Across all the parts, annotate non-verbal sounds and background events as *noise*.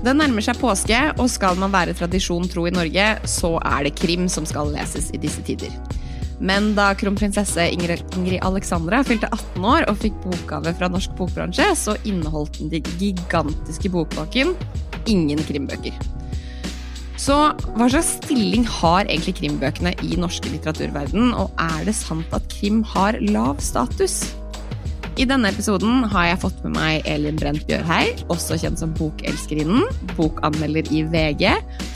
Det nærmer seg påske, og skal man være tradisjon tro i Norge, så er det krim som skal leses i disse tider. Men da kronprinsesse Ingrid, Alexandra fylte 18 år og fikk bokgave fra norsk bokbransje, så inneholdt den gigantiske bokbakken ingen krimbøker. Så hva slags stilling har egentlig krimbøkene i norske litteraturverden, og er det sant at krim har lav status? I denne episoden har jeg fått med meg Elin Brent Bjørhei, også kjent som Bokelskerinnen, bokanmelder i VG,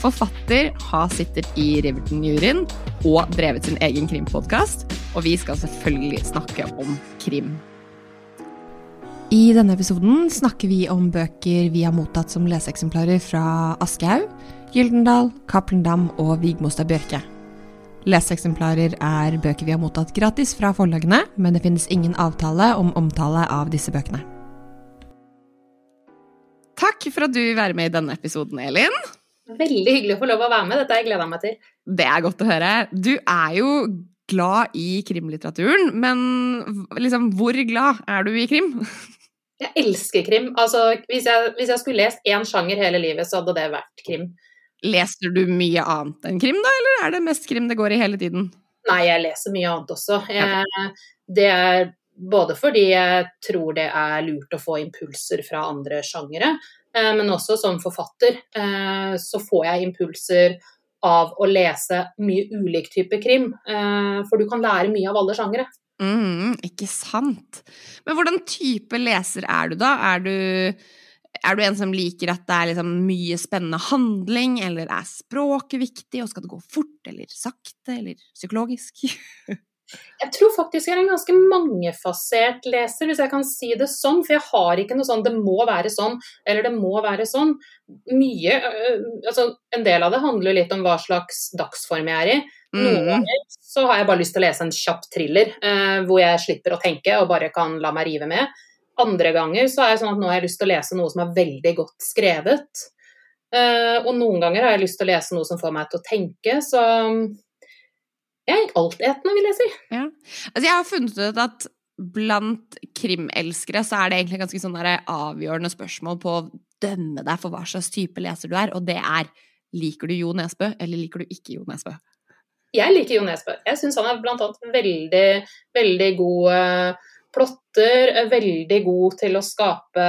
forfatter, har sittet i Riverton-juryen og drevet sin egen krimpodkast. Og vi skal selvfølgelig snakke om krim. I denne episoden snakker vi om bøker vi har mottatt som leseeksemplarer fra Aschehoug, Gyldendal, Cappelen Dam og Vigmostad Bjørke. Leseeksemplarer er bøker vi har mottatt gratis fra forlagene, men det finnes ingen avtale om omtale av disse bøkene. Takk for at du vil være med i denne episoden, Elin. Veldig hyggelig å få lov å være med. Dette har jeg gleda meg til. Det er godt å høre. Du er jo glad i krimlitteraturen, men liksom, hvor glad er du i krim? Jeg elsker krim. Altså, hvis jeg, hvis jeg skulle lest én sjanger hele livet, så hadde det vært krim. Leser du mye annet enn krim, da, eller er det mest krim det går i hele tiden? Nei, jeg leser mye annet også. Jeg, det er både fordi jeg tror det er lurt å få impulser fra andre sjangere, eh, men også som forfatter eh, så får jeg impulser av å lese mye ulik type krim. Eh, for du kan lære mye av alle sjangere. Mm, ikke sant. Men hvordan type leser er du, da? Er du er du en som liker at det er liksom mye spennende handling, eller er språket viktig, og skal det gå fort eller sakte eller psykologisk? *laughs* jeg tror faktisk jeg er en ganske mangefasert leser, hvis jeg kan si det sånn. For jeg har ikke noe sånn 'det må være sånn' eller 'det må være sånn'. Mye altså En del av det handler litt om hva slags dagsform jeg er i. Noen mm. ganger så har jeg bare lyst til å lese en kjapp thriller, eh, hvor jeg slipper å tenke og bare kan la meg rive med. Andre ganger så er det sånn at nå har jeg lyst til å lese noe som er veldig godt skrevet. Uh, og noen ganger har jeg lyst til å lese noe som får meg til å tenke, så jeg er altetende, vil jeg si. Ja. Altså, jeg har funnet ut at blant krimelskere så er det egentlig ganske sånn avgjørende spørsmål på å dømme deg for hva slags type leser du er, og det er liker du Jo Nesbø, eller liker du ikke Jo Nesbø? Jeg liker Jo Nesbø. Jeg syns han er blant annet veldig, veldig god uh, plotter, er veldig god til å skape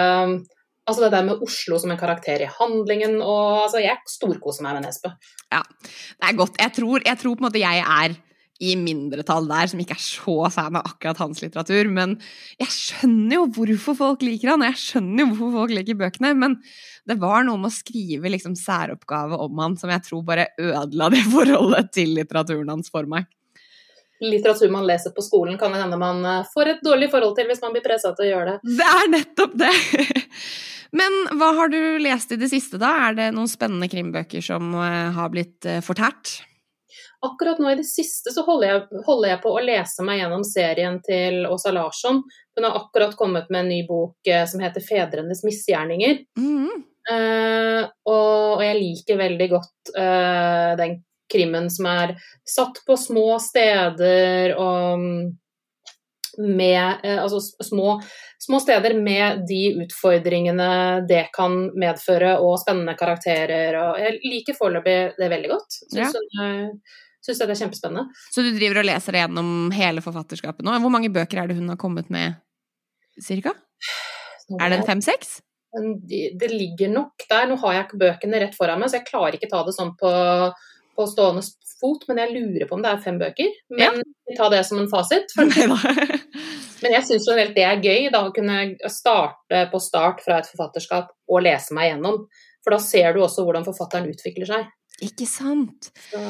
Altså det der med Oslo som en karakter i handlingen og altså Jeg storkoser meg med Nesbø. Ja, det er godt. Jeg tror, jeg tror på en måte jeg er i mindretall der, som ikke er så fan av akkurat hans litteratur. Men jeg skjønner jo hvorfor folk liker han, og jeg skjønner jo hvorfor folk liker bøkene. Men det var noe med å skrive liksom særoppgave om han som jeg tror bare ødela det forholdet til litteraturen hans for meg litteratur man leser på skolen, kan det hende man eh, får et dårlig forhold til hvis man blir pressa til å gjøre det. Det er nettopp det! *laughs* Men hva har du lest i det siste, da? Er det noen spennende krimbøker som eh, har blitt eh, fortært? Akkurat nå i det siste så holder jeg, holder jeg, på å lese meg gjennom serien til Åsa Larsson. Hun har akkurat kommet med en ny bok som heter 'Fedrenes misgjerninger'. Mm. Uh, og, og, jeg liker veldig godt uh, den krimmen som er satt på små steder og med eh, Altså små, små, steder med de utfordringene det kan medføre, og spennende karakterer. Og jeg liker foreløpig det veldig godt. Syns, ja. jeg det er kjempespennende. Så du driver og leser gjennom hele forfatterskapet nå? Hvor mange bøker er det hun har kommet med, cirka? Er det en fem-seks? Det ligger nok der. Nå har jeg ikke bøkene rett foran meg, så jeg klarer ikke ta det sånn på på stående fot, men jeg lurer på om det er fem bøker. Men ja. ta det som en fasit. *laughs* men jeg syns det er gøy, da, å kunne starte på start fra et forfatterskap og lese meg gjennom. For da ser du også hvordan forfatteren utvikler seg. Ikke sant? Så...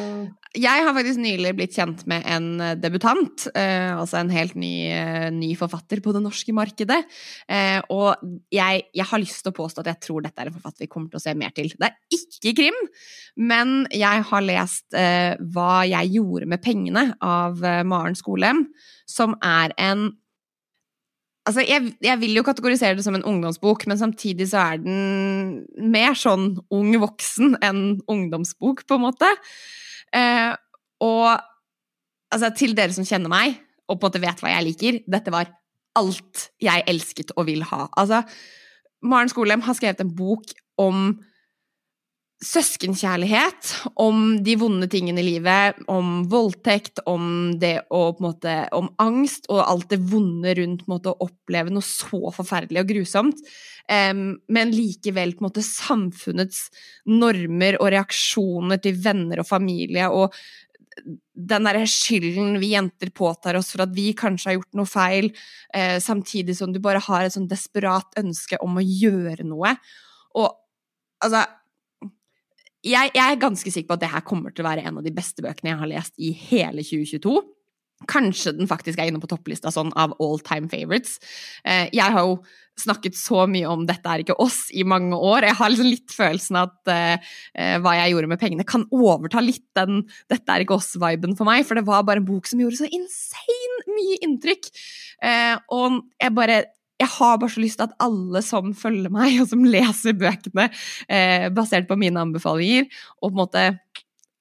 Jeg har faktisk nylig blitt kjent med en eh, debutant, eh, altså en helt ny, eh, ny, forfatter på det norske markedet. Eh, og jeg, jeg, har lyst til å påstå at jeg tror dette er en forfatter vi kommer til å se mer til. Det er ikke krim, men jeg har lest eh, Hva jeg gjorde med pengene av Maren Skolem, som er en Altså, jeg, jeg, vil jo kategorisere det som en ungdomsbok, men samtidig så er den mer sånn ung voksen enn ungdomsbok, på en måte. Eh, og altså, til dere som kjenner meg, og på en måte vet hva jeg liker, dette var alt jeg elsket og vil ha. Altså, Maren Skolem har skrevet en bok om søskenkjærlighet, om de vonde tingene i livet, om voldtekt, om det å på en måte Om angst og alt det vonde rundt måte, å oppleve noe så forferdelig og grusomt, um, men likevel på en måte samfunnets normer og reaksjoner til venner og familie og den derre skylden vi jenter påtar oss for at vi kanskje har gjort noe feil, eh, samtidig som du bare har et sånn desperat ønske om å gjøre noe. Og altså jeg, jeg, er ganske sikker på at det her kommer til å være en av de beste bøkene jeg har lest i hele 2022. Kanskje den faktisk er inne på topplista sånn av all time favorites. Eh, jeg har jo snakket så mye om 'dette er ikke oss' i mange år. Jeg har liksom litt følelsen at uh, hva jeg gjorde med pengene, kan overta litt den 'dette er ikke oss'-viben for meg. For det var bare en bok som gjorde så insane mye inntrykk. Uh, og jeg bare jeg har bare så lyst til at alle som følger meg, og som leser bøkene eh, basert på mine anbefalinger, og på en måte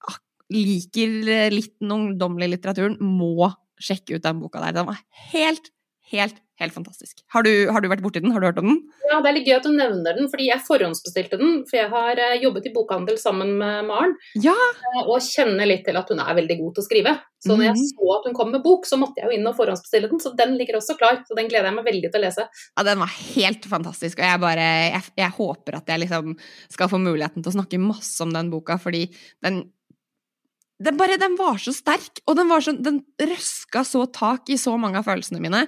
ah, liker litt den ungdommelige litteraturen, må sjekke ut den boka der. Den var helt, helt Helt fantastisk. Har du, har du vært borti den? Har du hørt om den? Ja, det er litt gøy at du nevner den, fordi jeg forhåndsbestilte den. For jeg har eh, jobbet i bokhandel sammen med Maren, ja. Eh, og kjenner litt til at hun er veldig god til å skrive. Så når jeg mhm. så at hun kom med bok, så måtte jeg jo inn og forhåndsbestille den. Så den ligger også klar. Så den gleder jeg meg veldig til å lese. Ja, den var helt fantastisk, og jeg bare Jeg, jeg håper at jeg liksom skal få muligheten til å snakke masse om den boka, fordi den den, bare, den var så sterk, og den, var så, den røska så tak i så mange av følelsene mine.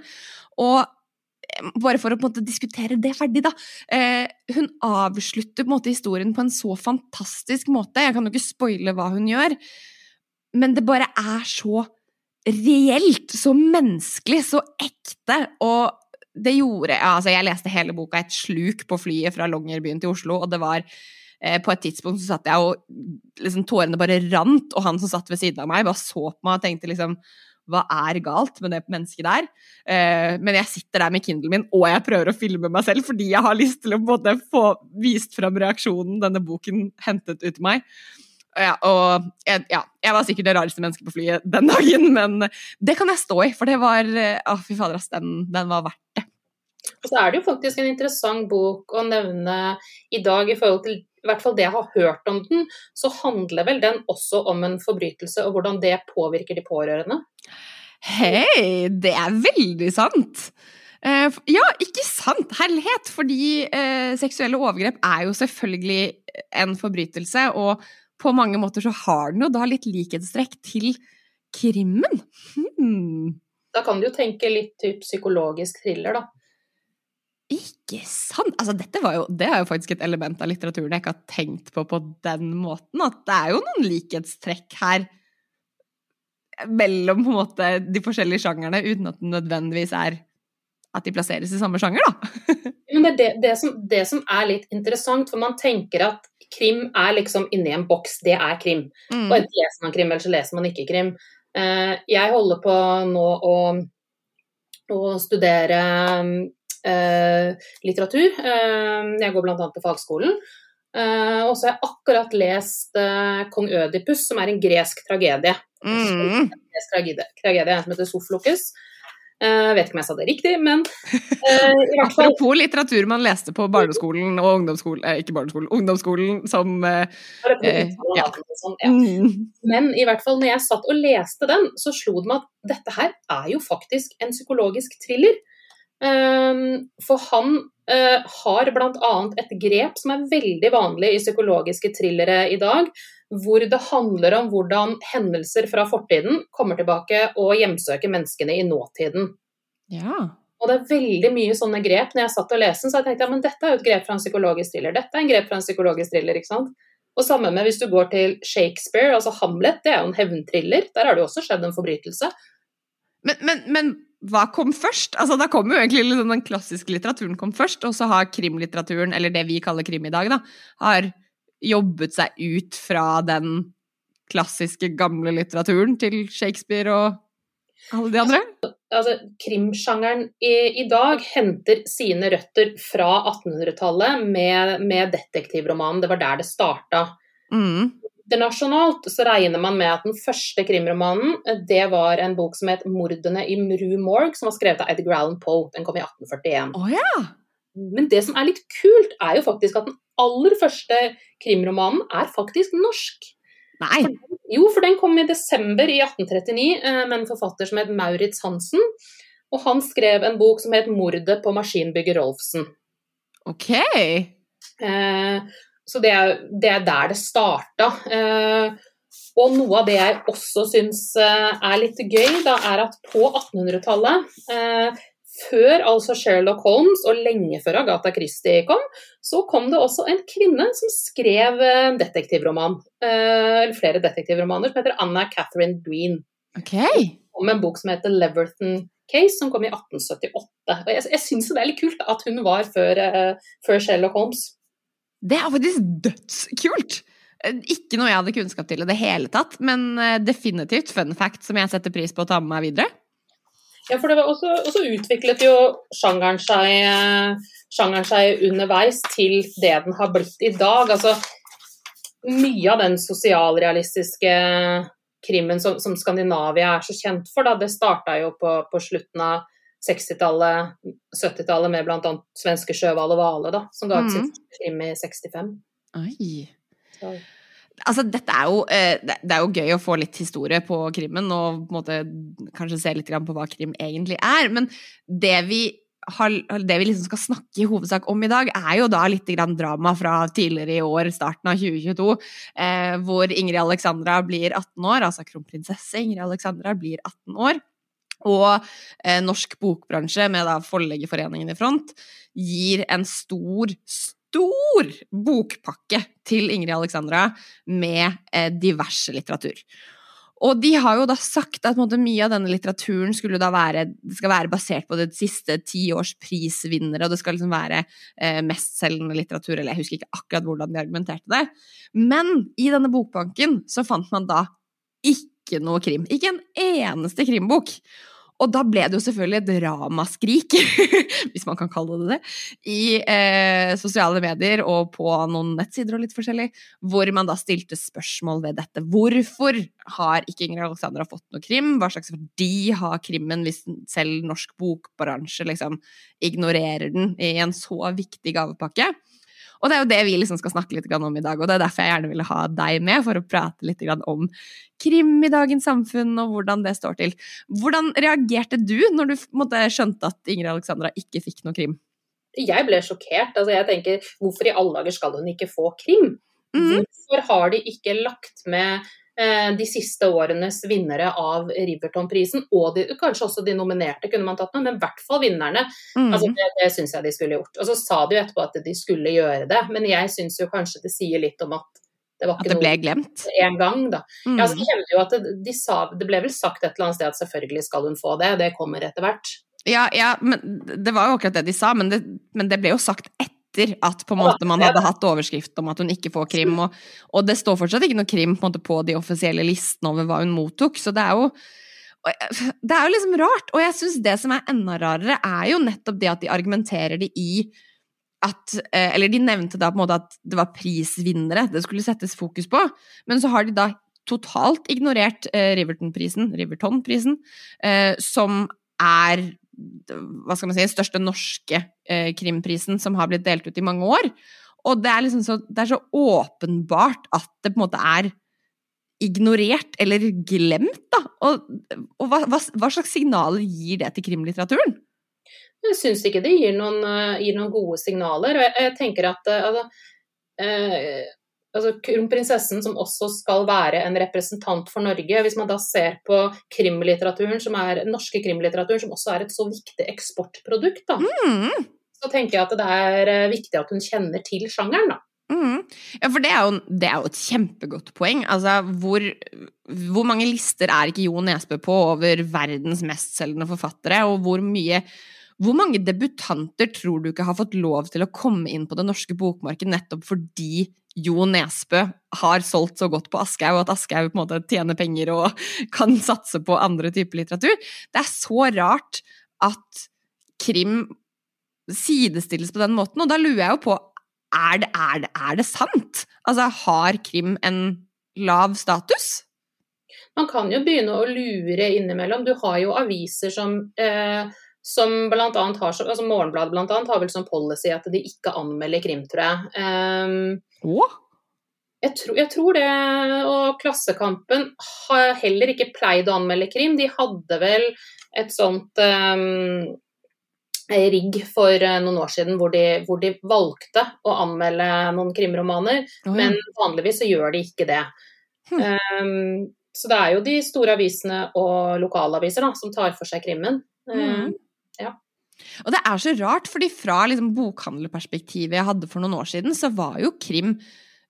Og eh, bare for å på en måte diskutere det ferdig, da. Eh, hun avslutter på en måte historien på en så fantastisk måte. Jeg kan jo ikke spoile hva hun gjør, men det bare er så reelt, så menneskelig, så ekte. Og det gjorde ja, Altså, jeg leste hele boka et sluk på flyet fra Longyearbyen til Oslo, og det var på et tidspunkt så satt jeg og liksom tårene bare rant, og han som satt ved siden av meg, bare så på meg og tenkte liksom hva er galt med det mennesket der? Eh, men jeg sitter der med Kindlen min, og jeg prøver å filme meg selv fordi jeg har lyst til å både få vist fram reaksjonen denne boken hentet ut til meg. Ja, og jeg, ja, jeg var sikkert det rareste mennesket på flyet den dagen, men det kan jeg stå i, for det var Å, fy fader, ass, den, den var verdt det. Så er det jo faktisk en interessant bok å nevne i dag i forhold til i hvert fall det jeg har hørt om den, så handler vel den også om en forbrytelse, og hvordan det påvirker de pårørende. Hei, det er veldig sant! Uh, ja, ikke sant! Herlighet! Fordi uh, seksuelle overgrep er jo selvfølgelig en forbrytelse, og på mange måter så har den jo da litt likhetstrekk til krimmen. Hmm. Da kan du jo tenke litt typ psykologisk thriller, da. Ikke sant? Altså, dette var jo, det er jo faktisk et element av litteraturen jeg ikke har tenkt på på den måten. At det er jo noen likhetstrekk her mellom på en måte de forskjellige sjangerne, uten at det nødvendigvis er at de plasseres i samme sjanger, da. *laughs* Men det er det, det, som, det, som, er litt interessant, for man tenker at krim er liksom inni en boks, det er krim. Mm. Og enten leser man krim, eller så leser man ikke krim. Eh, jeg holder på nå å, å studere Eh, litteratur. Eh, jeg går bl.a. på fagskolen. Eh, og så har jeg akkurat lest Kong Ødipus, som er en gresk tragedie. Mm. En gresk tragedie, tragedie som heter Soflokus. Jeg vet ikke om jeg sa det riktig, men uh, i hvert fall Apropos litteratur man leste på barneskolen og ungdomsskolen eh, Ikke barneskolen, ungdomsskolen som eh, ja. Sånn, ja. Men i hvert fall når jeg satt og leste den, så slo det meg at dette her er jo faktisk en psykologisk thriller. Ehm, for han uh, har bl.a. et grep som er veldig vanlig i psykologiske thrillere i dag, hvor det handler om hvordan hendelser fra fortiden kommer tilbake og hjemsøker menneskene i nåtiden. Ja. Og det er veldig mye sånne grep. Når jeg satt og leste den, så jeg tenkte jeg men dette er jo et grep fra en psykologisk thriller. Dette er en grep fra en psykologisk thriller, ikke sant. Og sammen med hvis du går til Shakespeare, altså Hamlet, det er jo en hevntriller. Der har det jo også skjedd en forbrytelse. Men, men, men hva kom først? Altså, da kom jo egentlig liksom den klassiske litteraturen kom først, og så har krimlitteraturen, eller det vi kaller krim i dag, da, har jobbet seg ut fra den klassiske, gamle litteraturen til Shakespeare og alle de andre? Altså, altså Krimsjangeren i, i, dag henter sine røtter fra 1800-tallet med, med detektivromanen. Det var der det starta. Mm internasjonalt så regner man med at den første krimromanen eh, det var en bok som het 'Mordene i Mru Morgue', som var skrevet av Edgar Allan Poe. Den kom i 1841. Oh, ja. men det som er litt kult, er jo faktisk at den aller første krimromanen er faktisk norsk. Nei. Jo, for den kom i desember i 1839 eh, med en forfatter som het Maurits Hansen. Og han skrev en bok som het 'Mordet på maskinbygger Rolfsen'. Ok. Eh, så det er, det er, der det starta. Eh, og noe av det jeg også syns eh, er litt gøy, da, er at på 1800-tallet, eh, før altså Sherlock Holmes og lenge før Agatha Christie kom, så kom det også en kvinne som skrev en detektivroman. Eller flere detektivromaner, som heter Anna Catherine Green. Okay. Om en bok som heter Leverton Case, som kom i 1878. Og jeg, jeg syns det er litt kult at hun var før, før Sherlock Holmes. Det er faktisk dødskult! Eh, ikke noe jeg hadde kunnskap til i det hele tatt, men eh, definitivt fun fact som jeg setter pris på å ta med meg videre. Ja, for det var også, også utviklet jo sjangeren seg, eh, sjangeren seg, underveis til det den har blitt i dag. Altså, mye av den sosialrealistiske krimmen som, som Skandinavia er så kjent for, da, det starta jo på, på slutten av 60-tallet, 70-tallet med bl.a. svenske Sjøhval og Vale, som ga ut mm. sitt krim i 65. Oi. Altså, dette er jo, eh, det er jo gøy å få litt historie på krimmen, og på måte kanskje se litt på hva krim egentlig er. Men det vi, har, det vi liksom skal snakke i hovedsak om i dag, er jo da litt drama fra tidligere i år, starten av 2022, eh, hvor Ingrid Alexandra blir 18 år, altså kronprinsesse Ingrid Alexandra blir 18 år. Og eh, norsk bokbransje, med da Forleggerforeningen i front, gir en stor, stor bokpakke til Ingrid Alexandra med eh, diverse litteratur. Og de har jo da sagt at måte, mye av denne litteraturen skulle da være, skal være basert på det siste ti års prisvinnere, og det skal liksom være eh, mestselgende litteratur, eller jeg husker ikke akkurat hvordan de argumenterte det. Men i denne bokbanken så fant man da ikke noe krim. Ikke en eneste krimbok. Og da ble det jo selvfølgelig et ramaskrik, *laughs* hvis man kan kalle det det, i eh, sosiale medier og på noen nettsider og litt forskjellig, hvor man da stilte spørsmål ved dette. Hvorfor har ikke Ingrid Alexandra fått noe krim? Hva slags verdi har krimmen hvis selv norsk bokbransje liksom ignorerer den i en så viktig gavepakke? Og det er jo det vi liksom skal snakke litt om i dag, og det er derfor jeg gjerne ville ha deg med, for å prate litt om krim i dagens samfunn, og hvordan det står til. Hvordan reagerte du når du måtte, skjønte at Ingrid Alexandra ikke fikk noe krim? Jeg ble sjokkert. Altså, jeg tenker, hvorfor i alle dager skal hun ikke få krim? Mm. Hvorfor har de ikke lagt med de siste årenes vinnere av Riverton-prisen, og de, kanskje også de nominerte kunne man tatt med, men i hvert fall vinnerne. Mm. Altså, det det syns jeg de skulle gjort. Og så sa de jo etterpå at de skulle gjøre det, men jeg syns jo kanskje det sier litt om at det var ikke at det ble glemt? En gang, da. Mm. Ja, så hevder jo at det, de sa, det ble vel sagt et eller annet sted at selvfølgelig skal hun få det, det kommer etter hvert. Ja, ja, men det var jo akkurat det de sa, men det, men det ble jo sagt etter etter at på en måte man hadde hatt overskrift om at hun ikke får krim. Og, og det står fortsatt ikke noe krim på, på de offisielle listene over hva hun mottok. Så det er jo det er jo liksom rart. Og jeg syns det som er enda rarere, er jo nettopp det at de argumenterer det i at eh, Eller de nevnte da på en måte at det var prisvinnere det skulle settes fokus på, men så har de da totalt ignorert eh, Riverton-prisen, Riverton-prisen, eh, som er hva skal man si, største norske eh, krimprisen som har blitt delt ut i mange år. Og det er liksom så, det er så åpenbart at det på en måte er ignorert eller glemt, da. Og, og hva, hva, hva, slags signaler gir det til krimlitteraturen? Jeg syns ikke det gir noen, uh, gir noen, gode signaler. Og jeg, jeg tenker at uh, altså, uh, altså Kronprinsessen som også skal være en representant for Norge. Hvis man da ser på krimlitteraturen, som er norske krimlitteraturen, som også er et så viktig eksportprodukt, da, mm. så tenker jeg at det er eh, viktig at hun kjenner til sjangeren, da. Mm. Ja, for det er, jo, det er, jo, et kjempegodt poeng. Altså, hvor, hvor mange lister er ikke Jo Nesbø på over verdens mestselgende forfattere, og hvor mye hvor mange debutanter tror du ikke har fått lov til å komme inn på det norske bokmarkedet nettopp fordi Jo Nesbø har solgt så godt på Aschehoug, at Aschehoug på en måte tjener penger og *laughs* kan satse på andre typer litteratur? Det er så rart at krim sidestilles på den måten, og da lurer jeg jo på er det, er det, er det sant? Altså, har krim en lav status? Man kan jo begynne å lure innimellom. Du har jo aviser som eh, som blant annet har altså Morgenbladet blant annet har vel som policy at de ikke anmelder krim, tror jeg. Um, jeg, tror, jeg, tror, det. Og Klassekampen har heller ikke pleid å anmelde krim. De hadde vel et sånt um, rigg for eh, noen år siden hvor de, hvor de valgte å anmelde noen krimromaner, oh, ja. men vanligvis så gjør de ikke det. Hm. Um, så det er jo de store avisene og lokalaviser da, som tar for seg krimmen. Mm. Og det er så rart, fordi fra liksom, bokhandlerperspektivet jeg hadde for noen år siden, så var jo krim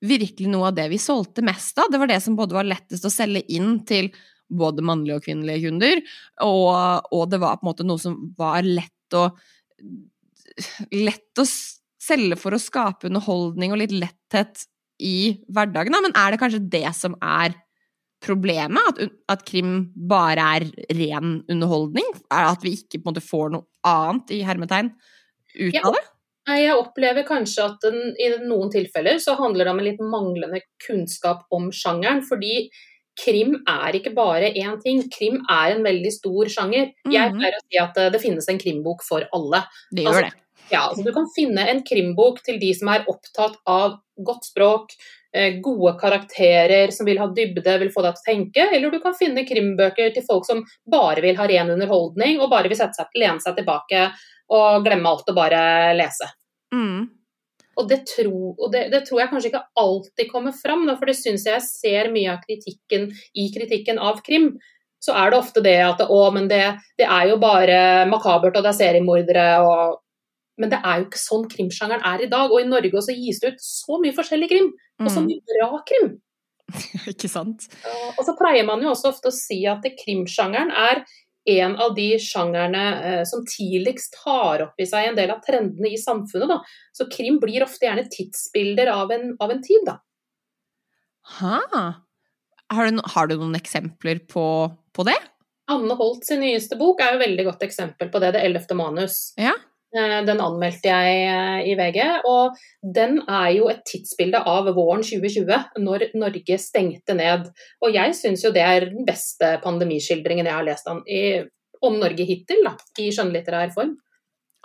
virkelig noe av det vi solgte mest av. Det var det som både var lettest å selge inn til både mannlige og kvinnelige kunder, og, og det var på en måte noe som var lett å lett å selge for å skape underholdning og litt letthet i hverdagen. Men er det kanskje det som er problemet? At, at, krim bare er ren underholdning? Er At vi ikke måte får noe annet i hermetegn ut av det? Jeg opplever kanskje at den, i noen tilfeller så handler det om en litt manglende kunnskap om sjangeren. Fordi krim er ikke bare én ting. Krim er en veldig stor sjanger. Mm -hmm. Jeg mhm. pleier å si at eh, det finnes en krimbok for alle. Det gjør altså, det. Ja, altså Du kan finne en krimbok til de som er opptatt av godt språk, gode karakterer som vil ha dybde, vil få deg til å tenke. Eller du kan finne krimbøker til folk som bare vil ha ren underholdning og bare vil sette seg, lene seg tilbake og glemme alt og bare lese. Mm. Og, det, tro, og det, det, tror jeg kanskje ikke alltid kommer fram, for det syns jeg ser mye av kritikken i kritikken av krim. Så er det ofte det at å, men det, det er jo bare makabert, og det er seriemordere og men det er jo ikke sånn krimsjangeren er i dag. Og i Norge også gis det ut så mye forskjellig krim, og så mm. mye bra krim. *laughs* ikke sant? Og så pleier man jo også ofte å si at krimsjangeren er en av de sjangerne eh, som tidligst tar opp i seg en del av trendene i samfunnet. Da. Så krim blir ofte gjerne tidsbilder av en, av en tid, da. Ha. Har du, har du noen eksempler på, på, det? Anne Holt sin nyeste bok er jo veldig godt eksempel på det, 'Det ellevte manus'. Ja. Eh, den anmeldte jeg eh, i VG, og den er jo et tidsbilde av våren 2020, når Norge stengte ned. Og jeg syns jo det er den beste pandemiskildringen jeg har lest om, i, om Norge hittil, da, i skjønnlitterær form.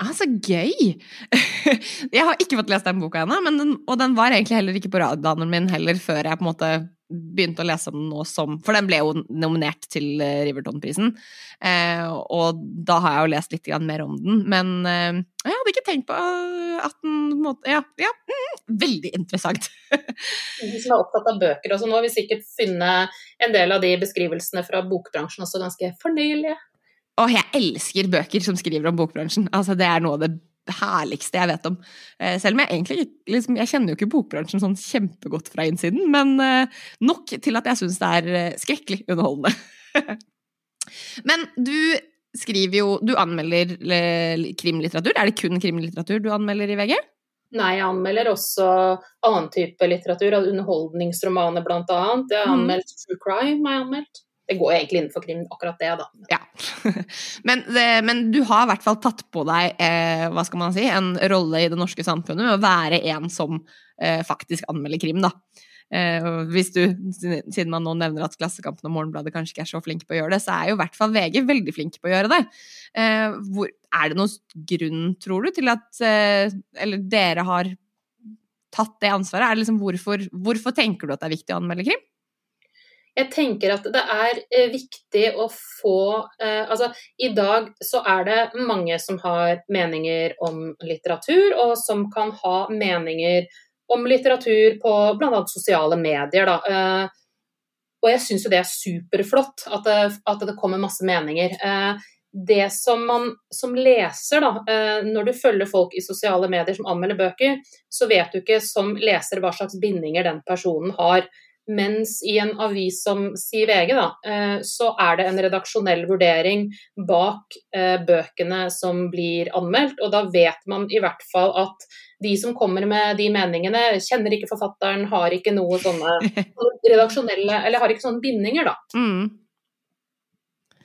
Ah, så gøy! *laughs* Jeg har ikke fått lest den boka ennå, og den var egentlig heller ikke på radaren min heller før jeg på en måte begynte å lese om den nå som For den ble jo nominert til eh, Riverton-prisen, eh, og da har jeg jo lest litt mer om den. Men eh, jeg hadde ikke tenkt på at den måte, Ja, ja mm, veldig interessant. *laughs* de som er opptatt av bøker også nå, vil sikkert finne en del av de beskrivelsene fra bokbransjen også ganske fornøyelige. Åh, jeg elsker bøker som skriver om bokbransjen. Altså, det er noe av det herligste jeg vet om. Eh, selv om jeg egentlig liksom, Jeg kjenner jo ikke bokbransjen sånn kjempegodt fra innsiden, men eh, nok til at jeg syns det er eh, skrekkelig underholdende. *laughs* men du skriver jo Du anmelder krimlitteratur. Er det kun krimlitteratur du anmelder i VG? Nei, jeg anmelder også annen type litteratur. Underholdningsromaner, blant annet. Jeg har mm. anmeldt True Crime. har jeg anmeldt det går egentlig innenfor krim, akkurat det, da. Ja. *laughs* men, det, men, du har i hvert fall tatt på deg eh, hva skal man si, en rolle i det norske samfunnet med å være en som eh, faktisk anmelder krim, da. Eh, hvis du, Siden man nå nevner at Klassekampen og Morgenbladet kanskje ikke er så flinke på å gjøre det, så er jo i hvert fall VG veldig flinke på å gjøre det. Eh, hvor, er det noen grunn, tror du, til at eh, Eller dere har tatt det ansvaret? Er det liksom hvorfor, hvorfor tenker du at det er viktig å anmelde krim? Jeg tenker at det er eh, viktig å få eh, Altså, i dag så er det mange som har meninger om litteratur, og som kan ha meninger om litteratur på bl.a. sosiale medier. Da. Eh, og jeg syns jo det er superflott at det, at det, kommer masse meninger. Eh, det som man som leser, da, eh, når du følger folk i sosiale medier som anmelder bøker, så vet du ikke som leser hva slags bindinger den personen har. Mens i en avis som sier VG, da, eh, så er det en redaksjonell vurdering bak eh, bøkene som blir anmeldt. Og da vet man i hvert fall at de som kommer med de meningene, kjenner ikke forfatteren, har ikke noe sånne *laughs* redaksjonelle Eller har ikke sånne bindinger, da. Mm.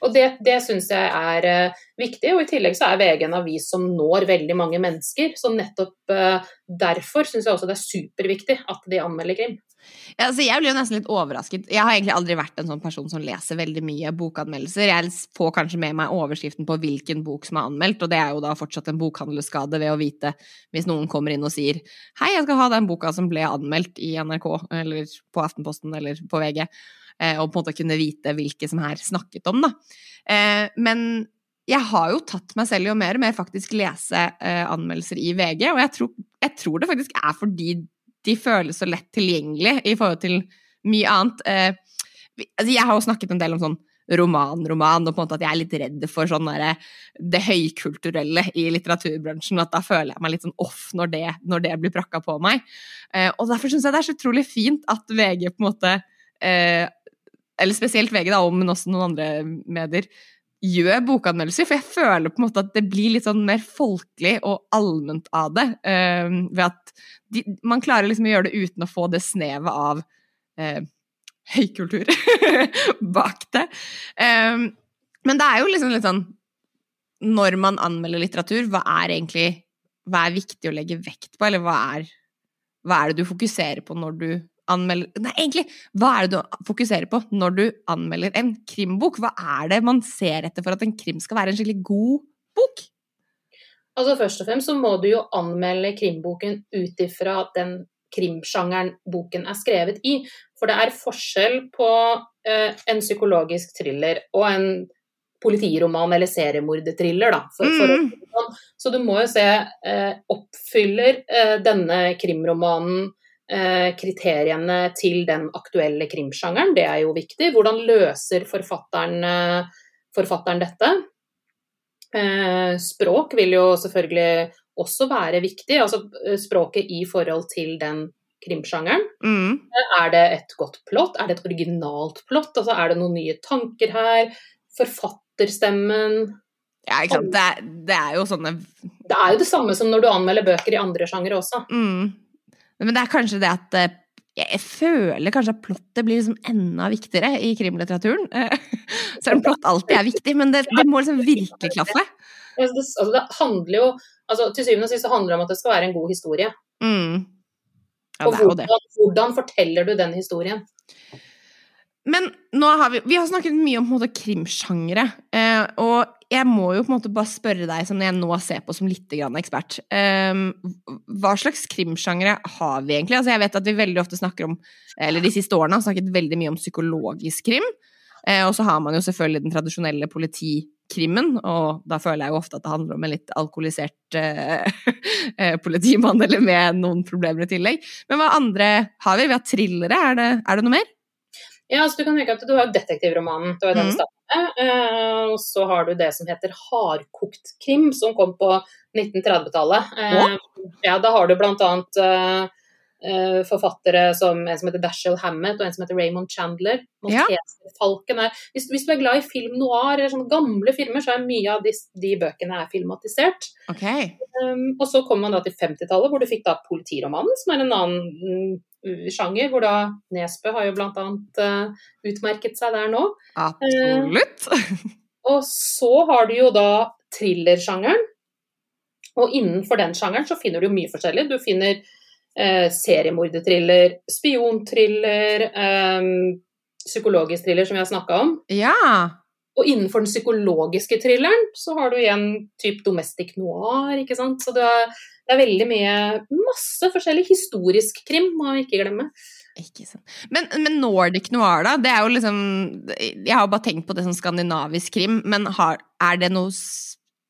Og det, det syns jeg er uh, viktig, og i tillegg så er VG en avis som når veldig mange mennesker. Så nettopp uh, derfor syns jeg også det er superviktig at de anmelder krim. Ja, altså jeg blir jo nesten litt overrasket. Jeg har egentlig aldri vært en sånn person som leser veldig mye bokanmeldelser. Jeg får kanskje med meg overskriften på hvilken bok som er anmeldt, og det er jo da fortsatt en bokhandlerskade ved å vite hvis noen kommer inn og sier 'hei, jeg skal ha den boka som ble anmeldt i NRK', eller på Aftenposten eller på VG, eh, og på en måte kunne vite hvilke som er snakket om, da. Eh, men jeg har jo tatt meg selv i å mer og mer faktisk lese eh, anmeldelser i VG, og jeg tror, jeg tror det faktisk er fordi de føles så lett tilgjengelig i forhold til mye annet. Eh, altså jeg har jo snakket en del om sånn roman-roman, og på en måte at jeg er litt redd for sånn der, det høykulturelle i litteraturbransjen. At da føler jeg meg litt sånn off når det, når det blir prakka på meg. Eh, og derfor syns jeg det er så utrolig fint at VG på en måte eh, Eller spesielt VG, da, men også noen andre medier gjør bokanmeldelser, for jeg føler på en måte at det blir litt sånn mer folkelig og allment av det. Uh, ved at de, man klarer liksom å gjøre det uten å få det snevet av uh, høykultur *laughs* bak det. Um, men det er jo liksom litt sånn Når man anmelder litteratur, hva er egentlig Hva er viktig å legge vekt på, eller hva er, hva er det du fokuserer på når du anmelder Nei, egentlig, hva er det du fokuserer på når du anmelder en krimbok? Hva er det man ser etter for at en krim skal være en skikkelig god bok? Altså Først og fremst så må du jo anmelde krimboken ut ifra den krimsjangeren boken er skrevet i. For det er forskjell på eh, en psykologisk thriller og en politiroman eller seriemorderthriller. Da, for, for, mm. Sånn. Så du må jo se eh, oppfyller eh, denne krimromanen kriteriene til den aktuelle krimsjangeren. Det er jo viktig. Hvordan løser forfatteren, eh, forfatteren dette? Eh, språk vil jo selvfølgelig også være viktig. Altså språket i forhold til den krimsjangeren. Mm. Er det et godt plott? Er det et originalt plott? Altså, er det noen nye tanker her? Forfatterstemmen? Ja, ikke sant. Det er, det er, jo sånne Det er jo det samme som når du anmelder bøker i andre sjangere også. Mm. Men det er kanskje det at eh, jeg føler kanskje at plottet blir liksom enda viktigere i krimlitteraturen. *laughs* Selv om plott alltid er viktig, men det, det må liksom virkelig klaffe. Altså, det handler jo altså, Til syvende og sist så handler det om at det skal være en god historie. Mm. Ja, og hvordan, hvordan, forteller du den historien? Men nå har vi, vi har snakket mye om måte, krimsjangre. Eh, og jeg må jo på en måte bare spørre deg, som jeg nå ser på som litt ekspert eh, Hva slags krimsjangre har vi egentlig? Altså jeg vet at vi veldig ofte snakker om Eller de siste årene har snakket veldig mye om psykologisk krim. Eh, og så har man jo selvfølgelig den tradisjonelle politikrimmen, og da føler jeg jo ofte at det handler om en litt alkoholisert uh, *laughs* politimann, eller med noen problemer i tillegg. Men hva andre har vi? Vi har thrillere, er det, er det noe mer? Ja, så du kan tenke at du har detektivromanen. Du har den mm. Uh, og så har du det som heter hardkokt krim, som kom på 1930-tallet. Uh, ja, da har du blant annet uh, forfattere som en som heter Dashiell Hammett og en som heter Raymond Chandler. Ja. Er, hvis, hvis, du er glad i film noir eller sånne gamle filmer, så er mye av de, de bøkene er filmatisert. Okay. Um, og så kommer man da til 50-tallet, hvor du fikk da politiromanen, som er en annen sjanger, hvor da Nesbø har jo bl.a. Uh, utmerket seg der nå. Absolutt. Uh, og så har du jo da thrillersjangeren. Og innenfor den sjangeren så finner du jo mye forskjellig. Du finner uh, seriemorderthriller, spionthriller, eh, psykologisk thriller, som vi har snakka om. Ja. Og innenfor den psykologiske thrilleren så har du igjen type domestic noir, ikke sant. Så det er, det er veldig mye Masse forskjellig historisk krim, må vi ikke glemme. Ikke sant. Men, men, Nordic noir, da? Det er jo liksom Jeg har bare tenkt på det som skandinavisk krim, men har, er det noe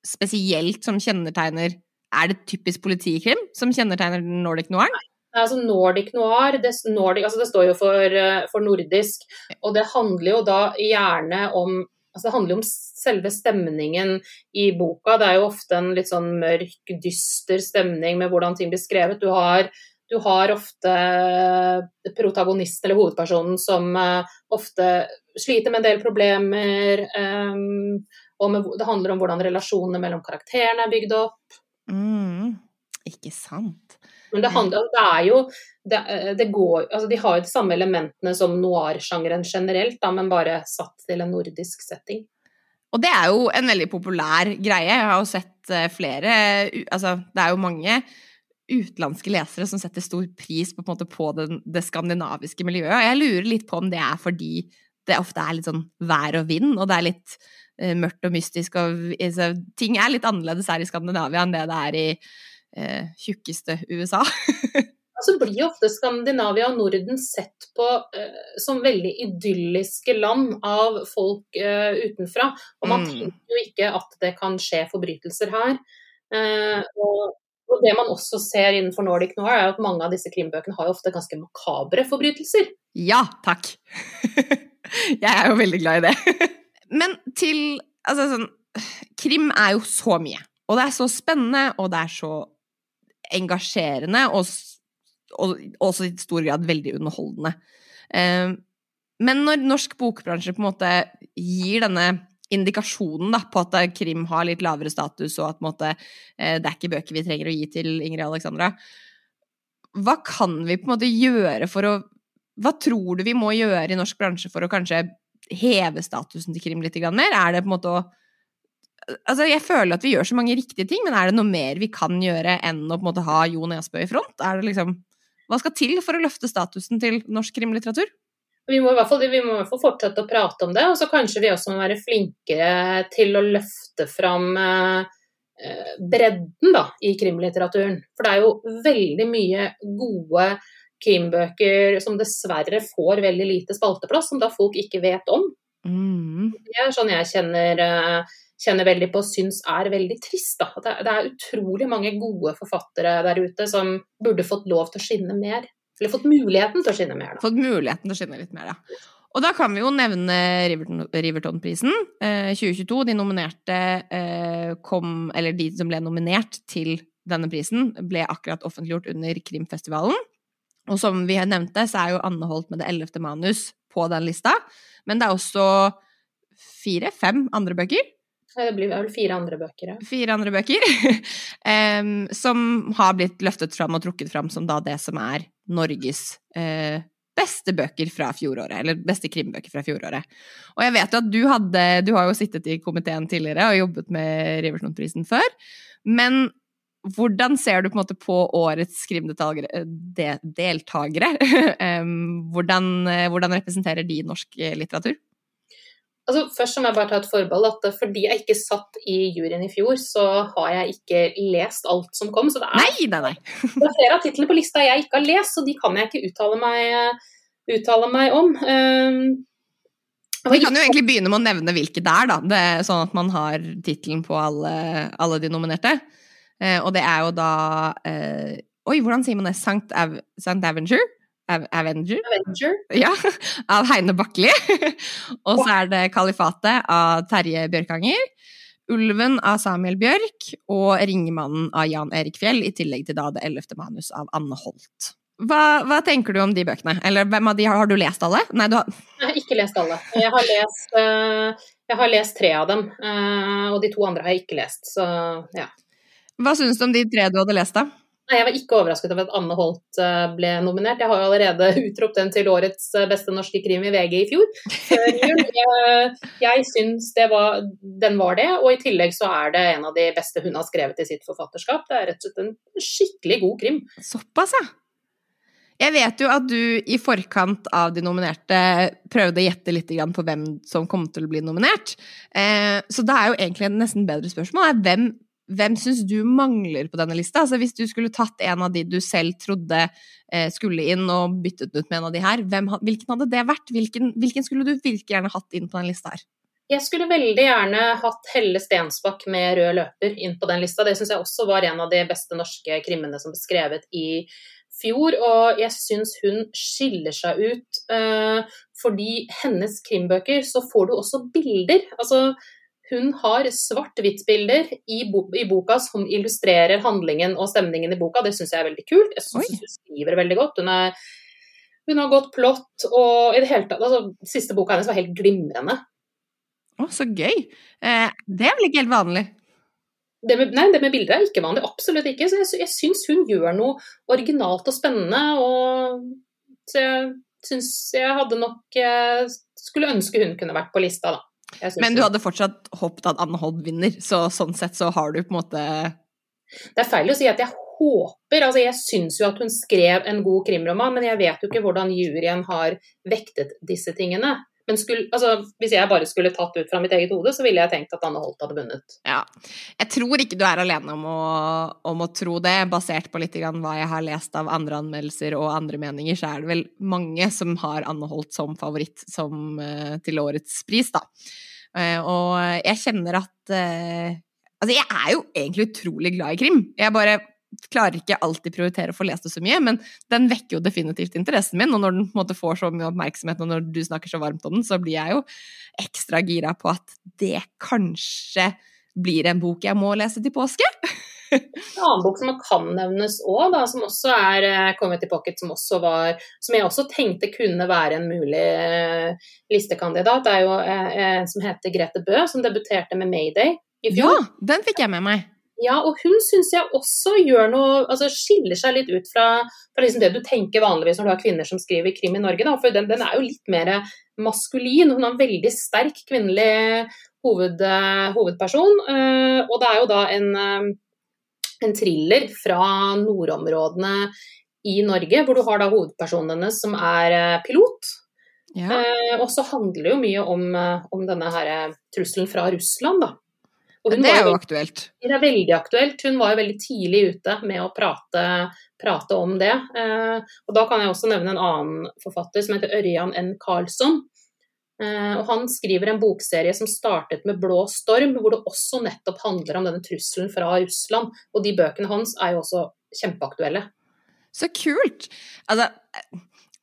spesielt som kjennetegner Er det typisk politikrim som kjennetegner Nordic noir? Altså Nordic noir, det, Nordic, altså det står jo for, for, nordisk, og det handler jo da gjerne om Altså, det handler jo om selve stemningen i boka. Det er jo ofte en litt sånn mørk, dyster stemning med hvordan ting blir skrevet. Du har, du har ofte protagonisten eller hovedpersonen som uh, ofte sliter med en del problemer. Og det handler om hvordan relasjonene mellom karakterene er bygd opp. Mm, ikke sant. Men det, handler, det er jo det, eh, det går, altså De har jo de samme elementene som noir-sjangeren generelt, da, men bare satt til en nordisk setting. Og det er jo en veldig populær greie. Jeg har jo sett eh, flere Altså, det er jo mange utenlandske lesere som setter stor pris på, på, på den, det skandinaviske miljøet. Og jeg lurer litt på om det er fordi det ofte er litt sånn vær og vind, og det er litt mørkt og mystisk, og altså, ting er litt annerledes her i Skandinavia enn det det er i uh, tjukkeste USA. *laughs* altså blir ofte Skandinavia og Norden sett på uh, som veldig idylliske land av folk uh, utenfra. Og man mm. tenker jo ikke at det kan skje forbrytelser her. Uh, og og det man også ser innenfor Nordic Noir, er at mange av disse krimbøkene har jo ofte ganske makabre forbrytelser. Ja, takk. *laughs* Jeg er jo veldig glad i det. *laughs* Men til Altså sånn Krim er jo så mye. Og det er så spennende, og det er så engasjerende, og, og også i stor grad veldig underholdende. Eh, men når norsk bokbransje på en måte gir denne indikasjonen da, på at krim har litt lavere status, og at måte, eh, det er ikke bøker vi trenger å gi til Ingrid Alexandra. Hva kan vi på en måte gjøre for å Hva tror du vi må gjøre i norsk bransje for å kanskje heve statusen til krim litt mer? Er det på en måte å Altså, jeg føler at vi gjør så mange riktige ting, men er det noe mer vi kan gjøre enn å på en måte ha Jo Nesbø i front? Er det liksom Hva skal til for å løfte statusen til norsk krimlitteratur? Vi må, i hvert fall, vi må fortsette å prate om det, og så kanskje vi også må være flinkere til å løfte fram eh, bredden da, i krimlitteraturen. For det er jo veldig mye gode krimbøker som dessverre får veldig lite spalteplass, som da folk ikke vet om. Mm. Det er sånn jeg kjenner, eh, kjenner veldig på og syns er veldig trist. Det, det er utrolig mange gode forfattere der ute som burde fått lov til å skinne mer. Eller fått muligheten til å skinne mer, da. Fått muligheten til å skinne litt mer, ja. Og da kan vi jo nevne Riverton-prisen eh, 2022. De nominerte eh, kom Eller de som ble nominert til denne prisen, ble akkurat offentliggjort under Krimfestivalen. Og som vi nevnte, så er jo Anne Holt med det ellevte manus på den lista. Men det er også fire-fem andre bøker det blir vel fire andre bøker, ja. Fire andre bøker. um, *laughs* som har blitt løftet fram og trukket fram som da det som er Norges uh, beste bøker fra fjoråret. Eller beste krimbøker fra fjoråret. Og jeg vet jo at du hadde Du har jo sittet i komiteen tidligere og jobbet med Riverton-prisen før. Men hvordan ser du på, på årets krimdeltakere? um, *laughs* hvordan, hvordan representerer de norsk litteratur? Altså, først må jeg bare ta et forbehold at fordi jeg ikke satt i juryen i fjor, så har jeg ikke lest alt som kom. Så det er, nei, nei, nei. *laughs* det er flere av titlene på lista jeg ikke har lest, så de kan jeg ikke uttale meg, uttale meg om. Um, vi kan jo egentlig begynne med å nevne hvilke det er, da. Det er sånn at man har tittelen på alle, alle, de nominerte. Uh, og det er jo da uh, Oi, hvordan sier man det? St. Av Avenger? Avenger? Avenger. Ja, *laughs* av Heine Bakkeli. *laughs* og så er det Kalifatet av Terje Bjørkanger. Ulven av Samuel Bjørk og Ringemannen av Jan Erik Fjell, i tillegg til da det ellevte manus av Anne Holt. Hva, hva, tenker du om de bøkene? Eller hvem av de har, har du lest alle? Nei, du har... Jeg har ikke lest alle. Jeg har lest, uh, jeg har lest tre av dem, og de to andre har jeg ikke lest, så ja. Hva syns du om de tre du hadde lest, da? Nei, Jeg var ikke overrasket over at Anne Holt eh, ble nominert. Jeg har jo allerede *laughs* utropt den til årets eh, beste norske krim i VG i fjor. *laughs* Jeg, jeg syns var, den var det, og i tillegg så er det en av de beste hun har skrevet i sitt forfatterskap. Det er rett og slett en skikkelig god krim. Såpass, ja. Jeg vet jo at du i forkant av de nominerte prøvde å gjette litt på hvem som kom til å bli nominert. Eh, så det er jo egentlig et nesten bedre spørsmål. Hvem hvem syns du mangler på denne lista? Altså Hvis du skulle tatt en av de du selv trodde eh, skulle inn, og byttet ut med en av de her, hvem, hvilken hadde det vært? Hvilken, hvilken, skulle du virkelig gjerne hatt inn på den lista her? Jeg skulle veldig gjerne hatt Helle Stensbakk med rød løper inn på den lista. Det syns jeg også var en av de beste norske krimmene som ble skrevet i fjor. Og jeg syns hun skiller seg ut eh, fordi hennes krimbøker så får du også bilder. Altså hun har svart-hvitt-bilder i, i, boka som illustrerer handlingen og stemningen i boka. Det syns jeg er veldig kult. Jeg syns hun skriver veldig godt. Hun, er, hun, har godt plott og i det hele tatt altså, Siste boka hennes var helt glimrende. Å, så gøy. Eh, det er vel ikke helt vanlig? Det med, nei, det med bilder er ikke vanlig. Absolutt ikke. Så jeg, jeg syns hun gjør noe originalt og spennende. Og, så jeg syns jeg hadde nok Skulle ønske hun kunne vært på lista, da. Men du hadde fortsatt håpet at Anne Hodd vinner, så sånn sett så har du på en måte Det er feil å si at jeg håper Altså, jeg syns jo at hun skrev en god krimroman, men jeg vet jo ikke hvordan juryen har vektet disse tingene. Men skulle, altså, hvis jeg bare skulle tatt ut fra mitt eget hode, så ville jeg tenkt at Anne Holt hadde vunnet. Ja. Jeg tror ikke du er alene om å, om å tro det, basert på litt hva jeg har lest av andre anmeldelser og andre meninger, så er det vel mange som har Anne Holt som favoritt som, uh, til årets pris, da. Uh, og jeg kjenner at uh, Altså, jeg er jo egentlig utrolig glad i krim. Jeg bare klarer ikke alltid prioritere å få lest det så mye, men den vekker jo definitivt interessen min. Og når den på en måte får så mye oppmerksomhet, og når du snakker så varmt om den, så blir jeg jo ekstra gira på at det kanskje blir en bok jeg må lese til påske. *laughs* En annen bok som kan nevnes òg, som også er uh, kommet i pocket, som, var, som jeg også tenkte kunne være en mulig listekandidat listekandidat, er jo uh, en som heter Grete Bø, som debuterte med Mayday i fjor. Ja, den fikk jeg med meg. Ja, og hun syns jeg også gjør noe Altså skiller seg litt ut fra, fra liksom det du tenker vanligvis når du har kvinner som skriver krim i Norge. Da. For den, den, er jo litt mer maskulin. Hun har en veldig sterk kvinnelig hoved, hovedperson. Uh, og det er jo da en, uh, en thriller fra nordområdene i Norge, hvor du har da hovedpersonen hennes som er pilot. Ja. og så handler det jo mye om, om denne her trusselen fra Russland, da. Det er jo aktuelt. Det er veldig aktuelt. Hun var jo veldig tidlig ute med å prate, prate om det. Eh, og da kan jeg også nevne en annen forfatter som heter Ørjan N. Karlsson. Eh, og han skriver en bokserie som startet med 'Blå storm', hvor det også nettopp handler om denne trusselen fra Russland. Og de bøkene hans er jo også kjempeaktuelle. Så kult! Altså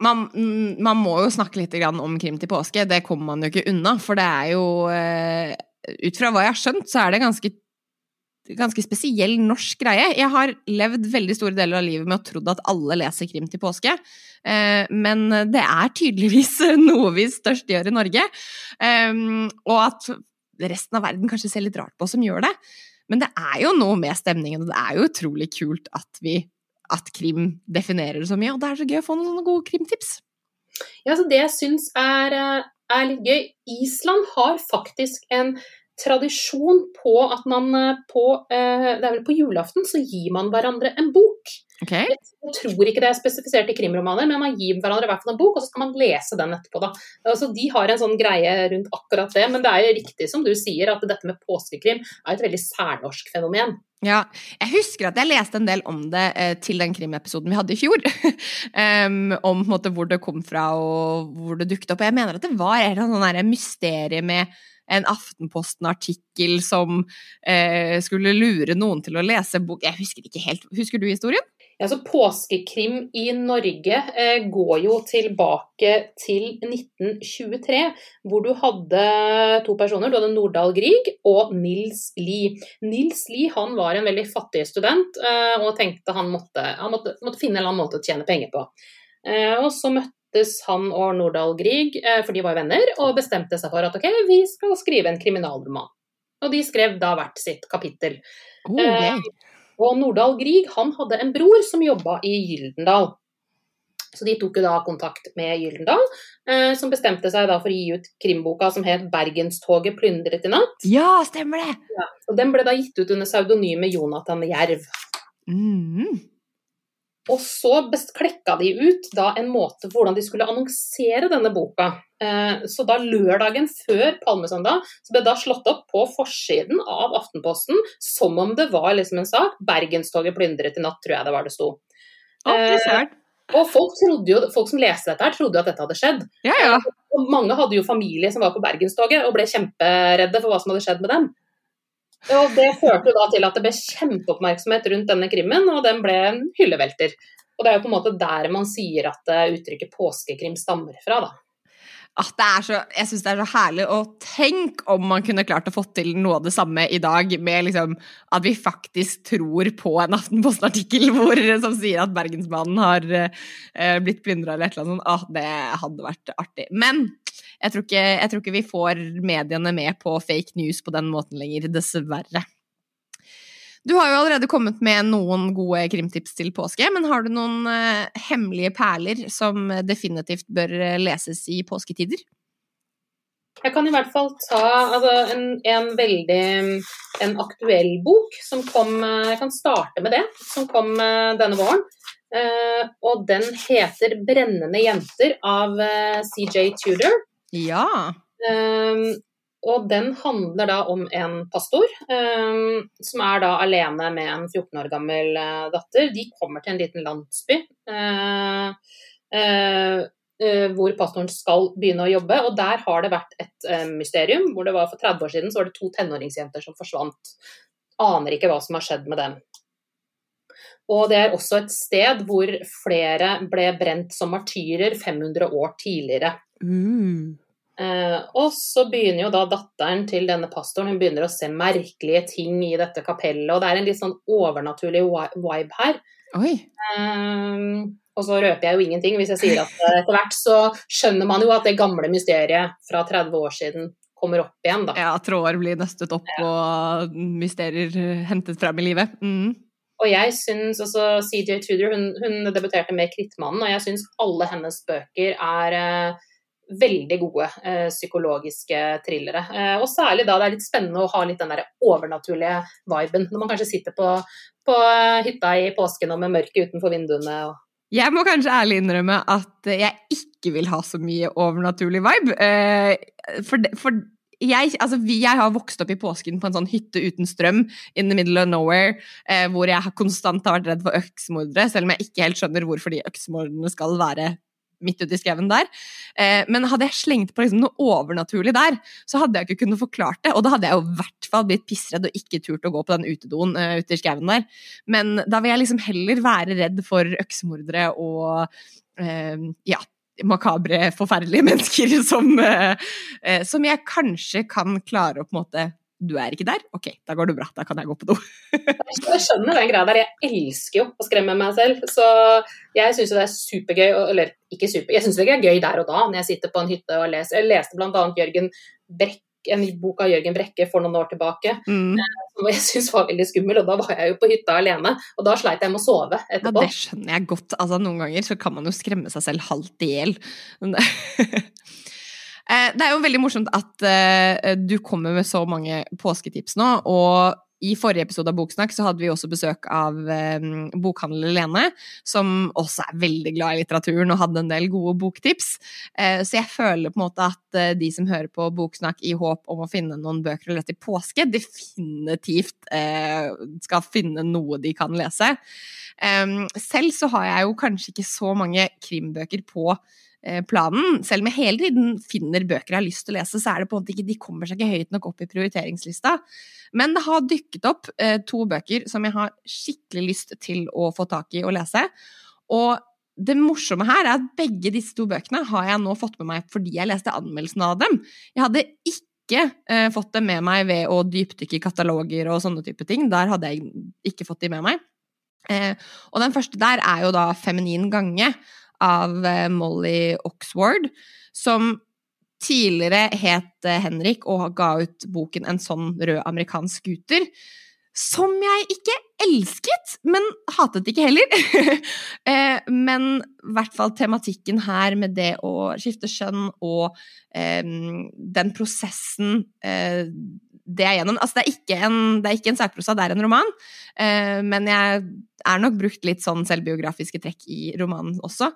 man, man, må jo snakke litt om krim til påske, det kommer man jo ikke unna. For det er jo eh, ut fra hva jeg har skjønt, så er det ganske, ganske spesiell norsk greie. Jeg har levd veldig store deler av livet med å trodd at alle leser krim til påske. Eh, men det er tydeligvis *laughs* noe vi størst gjør i Norge. Ehm, og at resten av verden kanskje ser litt rart på oss som gjør det. Men det er jo noe med stemningen, og det er jo utrolig kult at vi at krim definerer det så mye. Og det er så gøy å få noen sånne gode krimtips. Ja, så Det jeg syns er eh, er litt gøy. Island har faktisk en tradisjon på at man eh, på, eh, det er vel på julaften så gir man hverandre en bok. Okay. Jeg tror ikke det er spesifisert i krimromaner, men man gir hverandre hver en bok, og så skal man lese den etterpå. Da. Altså, de har en sånn greie rundt akkurat det, men det er jo riktig som du sier, at dette med påskekrim er et veldig særnorsk fenomen. Ja, jeg husker at jeg leste en del om det eh, til den krimepisoden vi hadde i fjor. *laughs* um, om måte, hvor det kom fra og hvor det dukket opp. Og jeg mener at det var et sånn mysterium med en Aftenposten-artikkel som eh, skulle lure noen til å lese bok Jeg husker ikke helt. Husker du historien? Ja, så Påskekrim i Norge eh, går jo tilbake til 1923, hvor du hadde to personer. Du hadde Nordahl Grieg og Nils Lie. Nils Lie han var en veldig fattig student eh, og tenkte han måtte, han måtte, måtte finne en eller annen måte å tjene penger på. Eh, og så møttes han og Nordahl Grieg, eh, for de var venner, og bestemte seg for at ok, vi skal skrive en kriminalroman. Og de skrev da hvert sitt kapittel. Oh, okay. Og Nordahl Grieg han hadde en bror som jobba i Gyldendal. Så de tok jo da kontakt med Gyldendal, eh, som bestemte seg da for å gi ut krimboka som het 'Bergenstoget plyndret i natt'. Ja, stemmer det! Ja, og Den ble da gitt ut under pseudonymet Jonathan Jerv. Mm. Og så klekka de ut da en måte for hvordan de skulle annonsere denne boka. Eh, så da lørdagen før Palmesøndag så ble det da slått opp på forsiden av Aftenposten som om det var liksom en sak. 'Bergenstoget plyndret i natt', tror jeg det var det sto. Eh, og folk, jo, folk, som leste dette, her, trodde jo at dette hadde skjedd. Ja, ja. Og mange hadde jo familie som var på Bergenstoget og ble kjemperedde for hva som hadde skjedd med dem. Og Det førte da til at det ble kjempeoppmerksomhet rundt denne krimmen, og den ble en hyllevelter. Og Det er jo på en måte der man sier at eh, uttrykket påskekrim stammer fra. da. Ah, så, jeg syns det er så herlig. å tenke om man kunne klart å få til noe av det samme i dag, med liksom at vi faktisk tror på en Aftenposten-artikkel som sier at Bergensbanen har uh, blitt plyndra eller et eller annet sånt. Ah, det hadde vært artig. Men jeg tror, ikke, jeg tror ikke vi får mediene med på fake news på den måten lenger, dessverre. Du har jo allerede kommet med noen gode krimtips til påske, men har du noen uh, hemmelige perler som definitivt bør leses i påsketider? Jeg kan i hvert fall ta altså, en, en, veldig en aktuell bok som kom Jeg kan starte med det, som kom denne våren. Og den heter 'Brennende jenter' av CJ Tudor. Ja. Um, og den handler da om en pastor um, som er da alene med en 14 år gammel uh, datter. De kommer til en liten landsby uh, uh, hvor pastoren skal begynne å jobbe. Og der har det vært et mysterium. hvor det var For 30 år siden så var det to tenåringsjenter som forsvant. Aner ikke hva som har skjedd med dem. Og det er også et sted hvor flere ble brent som martyrer 500 år tidligere. Mm. Eh, og så begynner jo da datteren til denne pastoren hun begynner å se merkelige ting i dette kapellet. Og det er en litt sånn overnaturlig vibe her. Eh, og så røper jeg jo ingenting hvis jeg sier at eh, etter hvert så skjønner man jo at det gamle mysteriet fra 30 år siden kommer opp igjen, da. Ja, tråder blir nøstet opp ja. og mysterier hentet frem i livet. Mm. Og jeg syns også CJ Tudor, hun, hun debuterte med 'Krittmannen', og jeg syns alle hennes bøker er veldig gode eh, psykologiske thrillere. Eh, og særlig da det er litt spennende å ha litt den der overnaturlige viben. Når man kanskje sitter på, på hytta i påsken og med mørket utenfor vinduene. Og... Jeg må kanskje ærlig innrømme at jeg ikke vil ha så mye overnaturlig vibe. Eh, for, for jeg, altså, jeg, har vokst opp i påsken på en sånn hytte uten strøm in the middle of nowhere, eh, hvor jeg konstant har vært redd for øksmordere, selv om jeg ikke helt skjønner hvorfor de øksmorderne skal være midt ute i skauen der. Eh, men hadde jeg slengt på liksom noe overnaturlig der, så hadde jeg ikke kunnet forklart det. Og da hadde jeg jo i hvert fall blitt pissredd og ikke turt å gå på den utedoen uh, ute i skauen der. Men da vil jeg liksom heller være redd for øksemordere og uh, ja, makabre, forferdelige *laughs* mennesker som, som jeg kanskje kan klare å på en måte du er ikke der? Ok, da går det bra. Da kan jeg gå på do. *laughs* jeg skjønner den greia der. Jeg elsker jo å skremme meg selv. Så jeg syns jo det er supergøy, eller ikke super, jeg syns det er gøy der og da når jeg sitter på en hytte og leser. Jeg leste bl.a. Jørgen Brekk, en bok av Jørgen Brekke for noen år tilbake mm. Eh, som jeg syntes var veldig skummel, og da var jeg jo på hytta alene. Og da sleit jeg med å sove etterpå. Ja, det skjønner jeg godt. Altså, noen ganger så kan man jo skremme seg selv halvt i hjel. *laughs* Eh, det er jo veldig morsomt at uh, du kommer med så mange påsketips nå. Og i forrige episode av Boksnakk så hadde vi også besøk av um, bokhandler Lene, som også er veldig glad i litteraturen og hadde en del gode boktips. Så jeg føler på en måte at de som hører på Boksnakk i håp om å finne noen bøker å lese i påske, definitivt skal finne noe de kan lese. Um, selv så har jeg jo kanskje ikke så mange krimbøker på Eh, planen. Selv om jeg hele tiden finner bøker jeg har lyst til å lese, så er det på en måte ikke, de kommer seg ikke høyt nok opp i prioriteringslista. Men det har dykket opp eh, to bøker som jeg har skikkelig lyst til å få tak i og lese. Og det morsomme her er at begge disse to bøkene har jeg nå fått med meg fordi jeg leste anmeldelsen av dem. Jeg hadde ikke ikke fått dem med meg ved å dypdykke i kataloger og sånne type ting. Der hadde jeg ikke fått dem med meg. Eh, og den første der er jo da Feminin gange av eh, Molly Oxford, som tidligere het eh, Henrik og ga ut boken En sånn rød amerikansk scooter. Som jeg ikke elsket, men hatet ikke heller. *laughs* Eh, men i hvert fall tematikken her med det å skifte skjønn og um, den prosessen uh, det er gjennom. Altså, det er ikke en, det en sakprosa, det er en roman. uh, men jeg er nok brukt litt sånn selvbiografiske trekk i romanen også.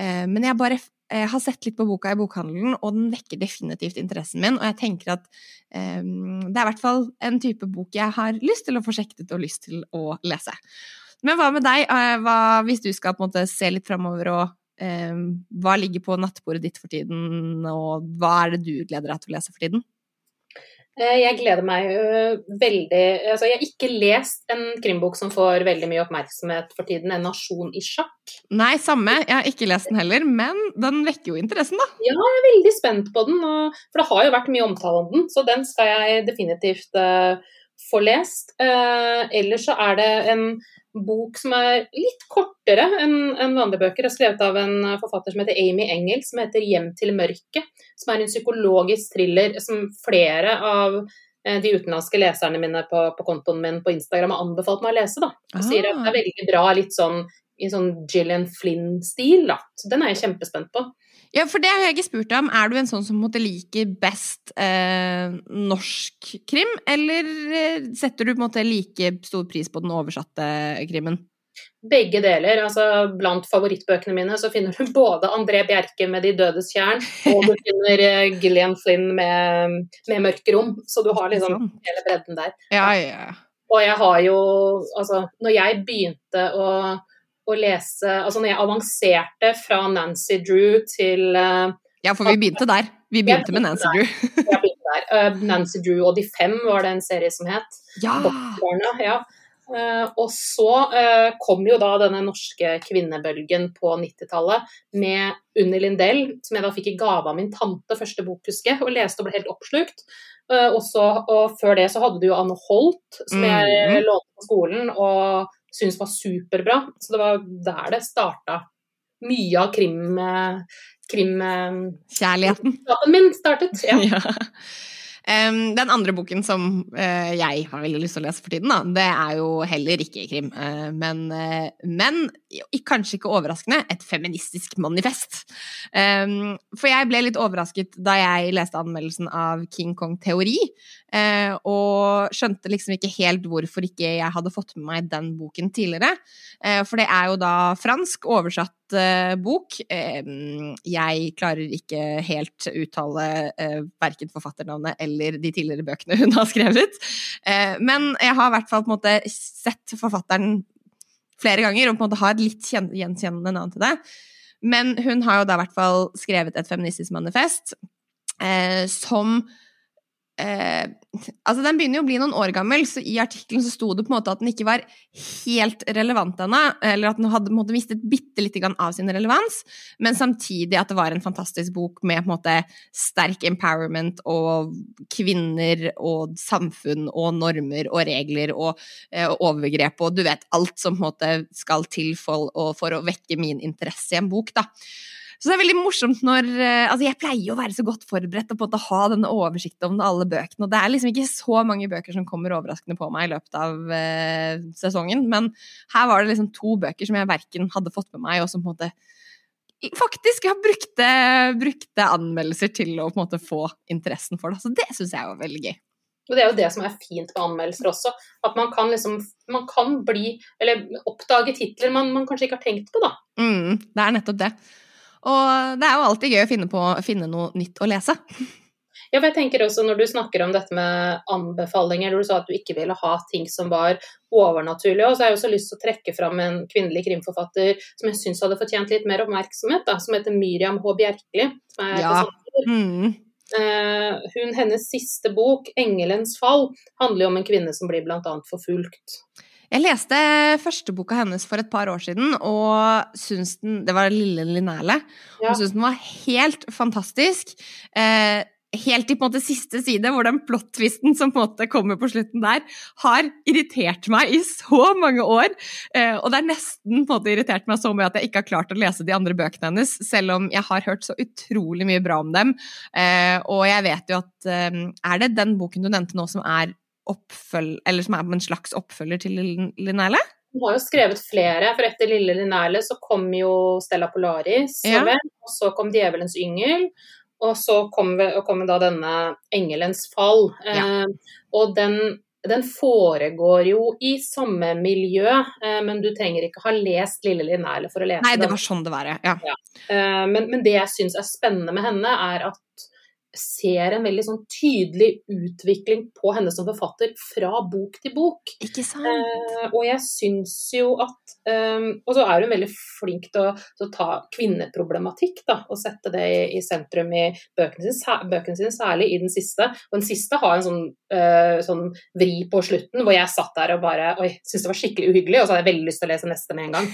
Eh, men jeg bare jeg har sett litt på boka i bokhandelen, og den vekker definitivt interessen min. Og jeg tenker at eh, det er i hvert fall en type bok jeg har lyst til å få sjekket og lyst til å lese. Men hva med deg, eh, hva, hvis du skal på en måte se litt framover og eh, hva ligger på nattbordet ditt for tiden, og hva er det du gleder deg til å lese for tiden? Eh, jeg gleder meg veldig altså Jeg har ikke lest en krimbok som får veldig mye oppmerksomhet for tiden, 'En nasjon i sjakk'. Nei, samme. Jeg har ikke lest den heller, men den vekker jo interessen, da. Ja, jeg er veldig spent på den, for det har jo vært mye omtale om den, så den skal jeg definitivt uh, få lest. Eh, ellers så er det en bok som er litt kortere enn en vanlige bøker. er skrevet av en forfatter som heter Amy Engel, som heter 'Hjem til mørket'. Som er en psykologisk thriller som flere av eh, de utenlandske leserne mine på, på kontoen min på Instagram har anbefalt meg å lese. da. Og sier at det er veldig bra, litt sånn i sånn Gillian Flynn-stil. da. Så Den er jeg kjempespent på. Ja, for det har jeg ikke spurt deg om. Er du en sånn som måtte like best eh, norsk krim, eller eh, setter du på en måte like stor pris på den oversatte krimmen? Begge deler. altså Blant favorittbøkene mine så finner du både André Bjerke med 'De dødes tjern', og du finner Glenn Flynn med, med 'Mørke rom'. Så du har liksom hele bredden der. Ja, ja. Og jeg har jo Altså, når jeg begynte å å lese Altså når jeg avanserte fra Nancy Drew til uh, Ja, for vi begynte der. Vi begynte med Nancy Drew. *laughs* jeg begynte der. Uh, Nancy Drew og de fem var det en serie som het. Ja! ja. Uh, og så kom jo da denne norske kvinnebølgen på 90-tallet med Unni Lindell, som jeg da fikk i gave av min tante første bok, husker jeg, og leste og ble helt oppslukt. Uh, også, og, før det så hadde du jo Anne Holt, som jeg mm. lånte på skolen. og syntes var superbra. Så det var der det starta. Mye av krim... krim Kjærligheten. min startet, *laughs* ja. ja. Um, den andre boken som uh, jeg har veldig lyst til å lese for tiden, da, det er jo heller ikke krim. Uh, men, uh, men kanskje ikke overraskende, et feministisk manifest. Um, for jeg ble litt overrasket da jeg leste anmeldelsen av King Kong Teori, og skjønte liksom ikke helt hvorfor ikke jeg hadde fått med meg den boken tidligere. for det er jo da fransk, oversatt bok. jeg klarer ikke helt uttale eh, verken forfatternavnet eller de tidligere bøkene hun har skrevet. Uh, men jeg har i hvert fall måte sett forfatteren flere ganger og på en måte har et litt gjenkjennende navn til det. Men hun har jo da i hvert fall skrevet et feministisk manifest uh, som Eh, altså Den begynner jo å bli noen år gammel, så i artikkelen så sto det på en måte at den ikke var helt relevant ennå, eller at den hadde måte, mistet bitte lite grann av sin relevans, men samtidig at det var en fantastisk bok med på en måte sterk empowerment og kvinner og samfunn og normer og regler og, eh, og overgrep og du vet alt som på en måte skal til for, for å vekke min interesse i en bok, da. Så det er veldig morsomt når eh, Altså, jeg pleier å være så godt forberedt og på en måte ha denne oversikten om alle bøkene, og det er liksom ikke så mange bøker som kommer overraskende på meg i løpet av eh, sesongen, men her var det liksom to bøker som jeg verken hadde fått med meg, og som på en måte faktisk har brukte, brukte anmeldelser til å på en måte få interessen for det. Så det syns jeg var veldig gøy. Og Det er jo det som er fint med anmeldelser også. At man kan liksom man kan bli, eller oppdage titler man, man kanskje ikke har tenkt på, da. Mm, det er nettopp det. Og det er jo alltid gøy å finne, på, finne noe nytt å lese. Ja, for jeg tenker også Når du snakker om dette med anbefalinger, hvor du sa at du ikke ville ha ting som var overnaturlige, så har jeg også lyst til å trekke fram en kvinnelig krimforfatter som jeg syns hadde fortjent litt mer oppmerksomhet, da, som heter Myriam H. Bjerkeli. ja. Mm. Uh, hun, hennes siste bok, 'Engelens fall', handler jo om en kvinne som blir bl.a. forfulgt. Jeg leste første boka hennes for et par år siden, og syns den Det var Lille Linerle. Ja. Og syns den var helt fantastisk. Eh, helt i på en måte siste side, hvor den plot-twisten som på en måte kommer på slutten der, har irritert meg i så mange år. Eh, og det er nesten på en måte irritert meg så mye at jeg ikke har klart å lese de andre bøkene hennes, selv om jeg har hørt så utrolig mye bra om dem. Eh, og jeg vet jo at eh, Er det den boken du nevnte nå som er oppfølg, eller som er en slags oppfølger til Linnæle? Hun har jo skrevet flere, for etter Lille Linnæle så kom jo Stella Polaris, ja. og så kom Djevelens yngel. Og så kom, kom da denne Engelens fall. Ja. Eh, og den, den, foregår jo i samme miljø, eh, men du trenger ikke ha lest Lille Linnæle for å lese den. Nei, det var sånn det var, ja. ja. Eh, men, men, det jeg syns er spennende med henne, er at ser en veldig sånn tydelig utvikling på henne som forfatter fra bok til bok. Ikke sant? Eh, og jeg syns jo at eh, Og så er hun veldig flink til å, til å ta kvinneproblematikk da, og sette det i, i sentrum i bøkene sine, bøkene sine, særlig i den siste. Og den siste har en sånn, eh, sånn vri på slutten hvor jeg satt der og bare Oi, syntes det var skikkelig uhyggelig, og så hadde jeg veldig lyst til å lese neste med en gang.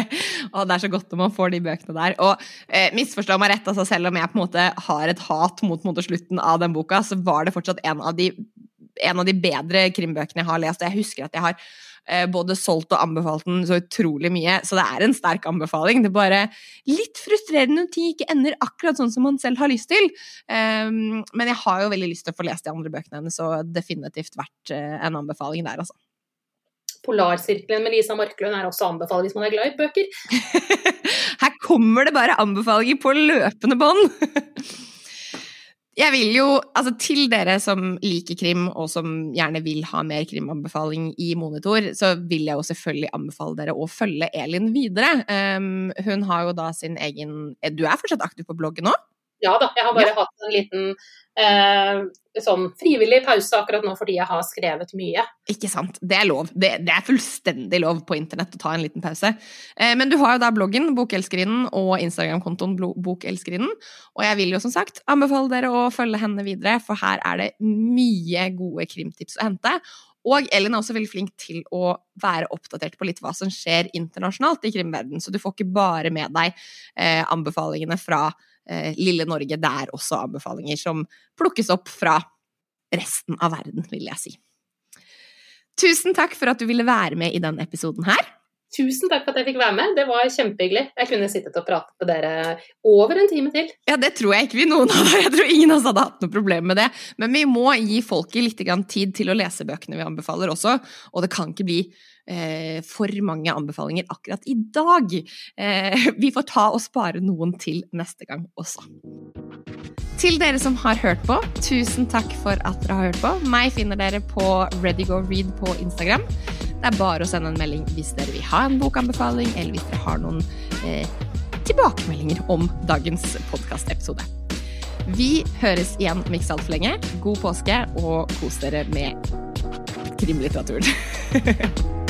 *laughs* og det er så godt når man får de bøkene der. Og eh, misforstå meg rett, altså, selv om jeg på en måte har et hat mot mot slutten av den boka, så var det fortsatt en av de, en av de bedre krimbøkene jeg har lest. Jeg husker at jeg har eh, både solgt og anbefalt den så utrolig mye, så det er en sterk anbefaling. Det er bare litt frustrerende når ting ikke ender akkurat sånn som man selv har lyst til. Um, men jeg har jo veldig lyst til å få lest de andre bøkene hennes, så definitivt vært eh, en anbefaling der, altså. Polarsirkelen med Lisa Marklund er også å anbefale hvis man er glad i bøker. *laughs* Her kommer det bare anbefalinger på løpende bånd! *laughs* Jeg vil jo, altså Til dere som liker krim, og som gjerne vil ha mer krimanbefaling i Monitor, så vil jeg jo selvfølgelig anbefale dere å følge Elin videre. Um, hun har jo da sin egen Du er fortsatt aktiv på bloggen nå? Ja da, jeg har bare ja. hatt en liten eh, sånn frivillig pause akkurat nå fordi jeg har skrevet mye. Ikke sant. Det er lov. Det, det er fullstendig lov på internett å ta en liten pause. Eh, men du har jo da bloggen Bokelskerinnen og Instagram-kontoen Bokelskerinnen. Og jeg vil jo som sagt anbefale dere å følge henne videre, for her er det mye gode krimtips å hente. Og Ellen er også veldig flink til å være oppdatert på litt hva som skjer internasjonalt i krimverdenen, så du får ikke bare med deg eh, anbefalingene fra lille Norge. Det er også anbefalinger som plukkes opp fra resten av verden, vil jeg si. Tusen takk for at du ville være med i denne episoden her. Tusen takk for at jeg fikk være med, det var kjempehyggelig. Jeg kunne sittet og pratet med dere over en time til. Ja, det tror jeg ikke vi noen av *laughs* Jeg tror ingen av oss hadde hatt noe problem med det. Men vi må gi folket litt tid til å lese bøkene vi anbefaler også, og det kan ikke bli eh, for mange anbefalinger akkurat i dag. Eh, *laughs* vi får ta og spare noen til neste gang også. Til dere som har hørt på, tusen takk for at dere har hørt på. Meg finner dere på ReadyGoRead på Instagram. Det er bare å sende en melding hvis dere vil ha en bokanbefaling, eller hvis dere har noen eh, tilbakemeldinger om dagens podkastepisode. Vi høres igjen om ikke så altfor lenge. God påske, og kos dere med krimlitteraturen. *laughs*